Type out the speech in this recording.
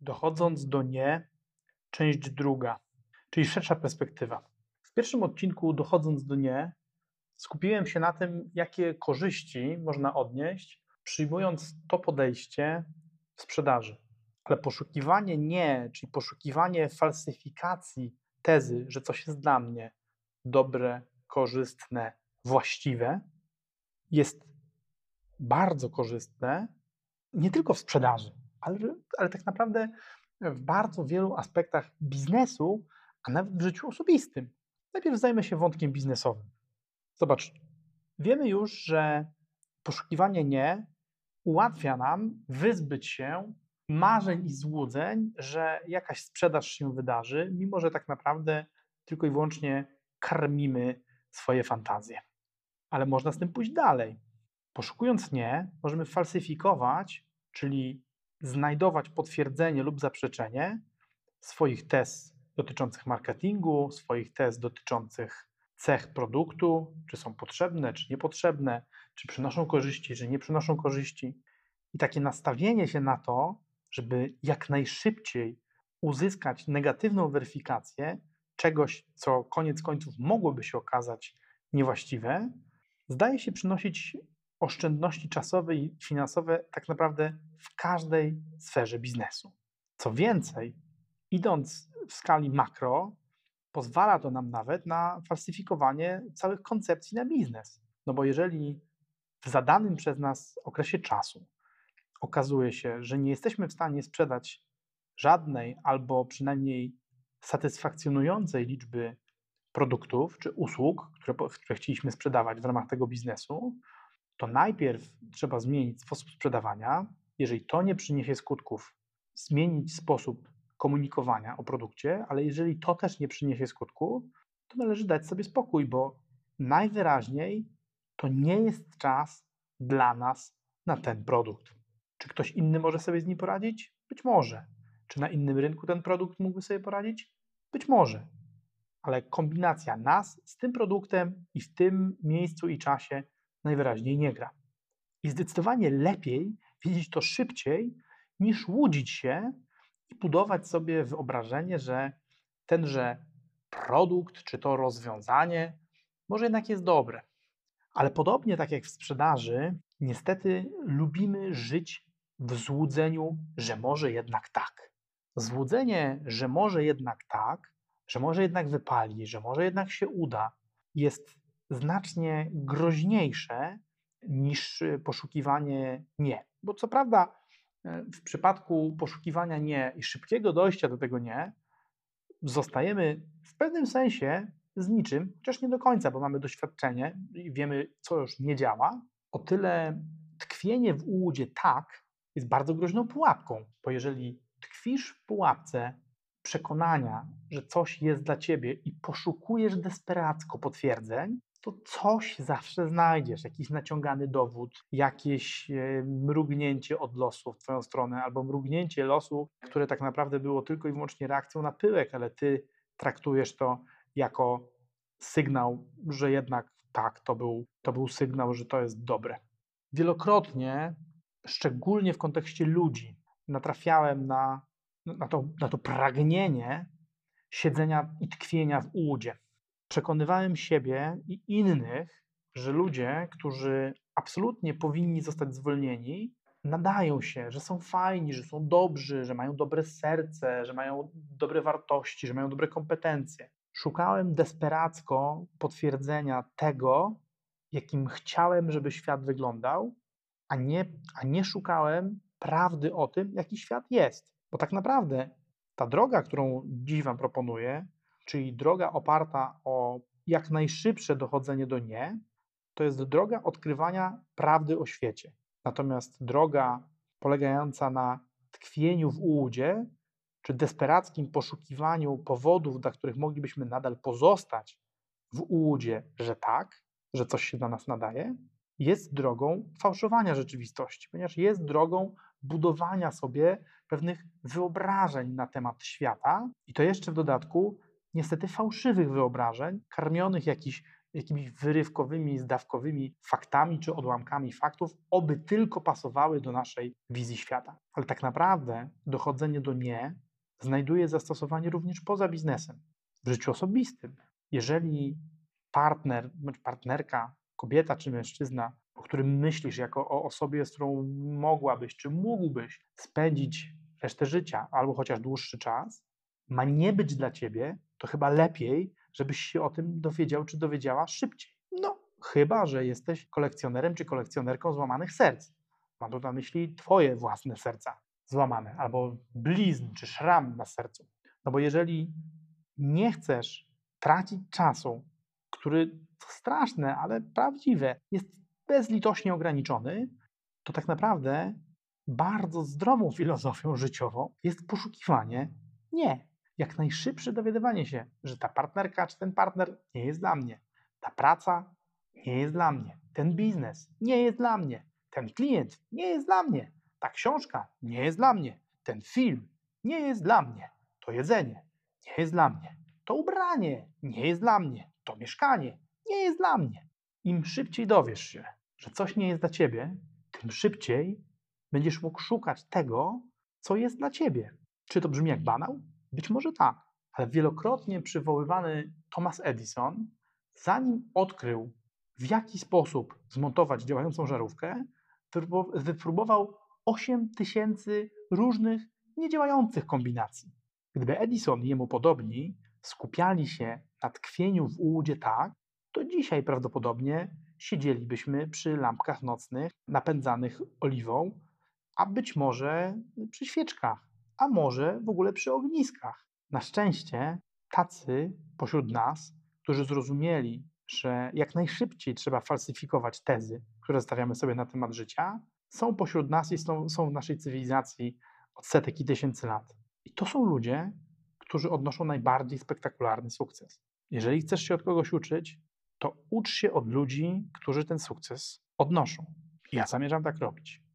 Dochodząc do nie, część druga, czyli szersza perspektywa. W pierwszym odcinku, dochodząc do nie, skupiłem się na tym, jakie korzyści można odnieść, przyjmując to podejście w sprzedaży. Ale poszukiwanie nie, czyli poszukiwanie falsyfikacji tezy, że coś jest dla mnie dobre, korzystne, właściwe, jest bardzo korzystne nie tylko w sprzedaży, ale, ale tak naprawdę w bardzo wielu aspektach biznesu, a nawet w życiu osobistym. Najpierw zajmę się wątkiem biznesowym. Zobacz, wiemy już, że poszukiwanie nie ułatwia nam wyzbyć się marzeń i złudzeń, że jakaś sprzedaż się wydarzy, mimo że tak naprawdę tylko i wyłącznie karmimy swoje fantazje. Ale można z tym pójść dalej. Poszukując nie, możemy falsyfikować, czyli znajdować potwierdzenie lub zaprzeczenie swoich tez dotyczących marketingu, swoich tez dotyczących cech produktu, czy są potrzebne, czy niepotrzebne, czy przynoszą korzyści, czy nie przynoszą korzyści. I takie nastawienie się na to, żeby jak najszybciej uzyskać negatywną weryfikację czegoś, co koniec końców mogłoby się okazać niewłaściwe, zdaje się przynosić oszczędności czasowe i finansowe tak naprawdę w każdej sferze biznesu. Co więcej, idąc w skali makro, pozwala to nam nawet na falsyfikowanie całych koncepcji na biznes. No bo jeżeli w zadanym przez nas okresie czasu okazuje się, że nie jesteśmy w stanie sprzedać żadnej albo przynajmniej satysfakcjonującej liczby produktów czy usług, które, które chcieliśmy sprzedawać w ramach tego biznesu, to najpierw trzeba zmienić sposób sprzedawania. Jeżeli to nie przyniesie skutków, zmienić sposób komunikowania o produkcie, ale jeżeli to też nie przyniesie skutku, to należy dać sobie spokój, bo najwyraźniej to nie jest czas dla nas na ten produkt. Czy ktoś inny może sobie z nim poradzić? Być może. Czy na innym rynku ten produkt mógłby sobie poradzić? Być może. Ale kombinacja nas z tym produktem i w tym miejscu i czasie najwyraźniej nie gra. I zdecydowanie lepiej widzieć to szybciej, niż łudzić się i budować sobie wyobrażenie, że tenże produkt czy to rozwiązanie może jednak jest dobre. Ale podobnie tak jak w sprzedaży, niestety lubimy żyć w złudzeniu, że może jednak tak. Złudzenie, że może jednak tak, że może jednak wypali, że może jednak się uda, jest znacznie groźniejsze niż poszukiwanie nie. Bo co prawda, e, w przypadku poszukiwania nie i szybkiego dojścia do tego nie, zostajemy w pewnym sensie z niczym, chociaż nie do końca, bo mamy doświadczenie i wiemy, co już nie działa. O tyle tkwienie w ułudzie tak jest bardzo groźną pułapką, bo jeżeli tkwisz w pułapce przekonania, że coś jest dla ciebie i poszukujesz desperacko potwierdzeń, to coś zawsze znajdziesz, jakiś naciągany dowód, jakieś e, mrugnięcie od losu w Twoją stronę, albo mrugnięcie losu, które tak naprawdę było tylko i wyłącznie reakcją na pyłek, ale Ty traktujesz to jako sygnał, że jednak tak, to był, to był sygnał, że to jest dobre. Wielokrotnie, szczególnie w kontekście ludzi, natrafiałem na, na, to, na to pragnienie siedzenia i tkwienia w ułudzie przekonywałem siebie i innych, że ludzie, którzy absolutnie powinni zostać zwolnieni, nadają się, że są fajni, że są dobrzy, że mają dobre serce, że mają dobre wartości, że mają dobre kompetencje. Szukałem desperacko potwierdzenia tego, jakim chciałem, żeby świat wyglądał, a nie, a nie szukałem prawdy o tym, jaki świat jest. Bo tak naprawdę ta droga, którą dziś Wam proponuję, czyli droga oparta o jak najszybsze dochodzenie do nie, to jest droga odkrywania prawdy o świecie. Natomiast droga polegająca na tkwieniu w ułudzie, czy desperackim poszukiwaniu powodów, dla których moglibyśmy nadal pozostać w ułudzie, że tak, że coś się dla nas nadaje, jest drogą fałszowania rzeczywistości, ponieważ jest drogą budowania sobie pewnych wyobrażeń na temat świata i to jeszcze w dodatku niestety fałszywych wyobrażeń, karmionych jakiś, jakimiś wyrywkowymi, zdawkowymi faktami czy odłamkami faktów, oby tylko pasowały do naszej wizji świata. Ale tak naprawdę dochodzenie do nie znajduje zastosowanie również poza biznesem, w życiu osobistym. Jeżeli partner bądź partnerka, kobieta czy mężczyzna, o którym myślisz jako o osobie, z którą mogłabyś czy mógłbyś spędzić resztę życia albo chociaż dłuższy czas, ma nie być dla ciebie, to chyba lepiej, żebyś się o tym dowiedział czy dowiedziała szybciej. No, chyba, że jesteś kolekcjonerem czy kolekcjonerką złamanych serc. Mam tu na myśli twoje własne serca złamane, albo blizn czy szram na sercu. No bo jeżeli nie chcesz tracić czasu, który to straszne, ale prawdziwe, jest bezlitośnie ograniczony, to tak naprawdę bardzo zdrową filozofią życiową jest poszukiwanie nie. Jak najszybsze dowiadywanie się, że ta partnerka czy ten partner nie jest dla mnie, ta praca nie jest dla mnie, ten biznes nie jest dla mnie, ten klient nie jest dla mnie, ta książka nie jest dla mnie, ten film nie jest dla mnie, to jedzenie nie jest dla mnie, to ubranie nie jest dla mnie, to mieszkanie nie jest dla mnie. Im szybciej dowiesz się, że coś nie jest dla ciebie, tym szybciej będziesz mógł szukać tego, co jest dla ciebie. Czy to brzmi jak banał? Być może tak, ale wielokrotnie przywoływany Thomas Edison, zanim odkrył, w jaki sposób zmontować działającą żarówkę, wypróbował 8 tysięcy różnych niedziałających kombinacji. Gdyby Edison i jemu podobni skupiali się na tkwieniu w ułudzie tak, to dzisiaj prawdopodobnie siedzielibyśmy przy lampkach nocnych napędzanych oliwą, a być może przy świeczkach, a może w ogóle przy ogniskach. Na szczęście tacy pośród nas, którzy zrozumieli, że jak najszybciej trzeba falsyfikować tezy, które stawiamy sobie na temat życia, są pośród nas i są, są w naszej cywilizacji od setek i tysięcy lat. I to są ludzie, którzy odnoszą najbardziej spektakularny sukces. Jeżeli chcesz się od kogoś uczyć, to ucz się od ludzi, którzy ten sukces odnoszą. Ja zamierzam tak robić.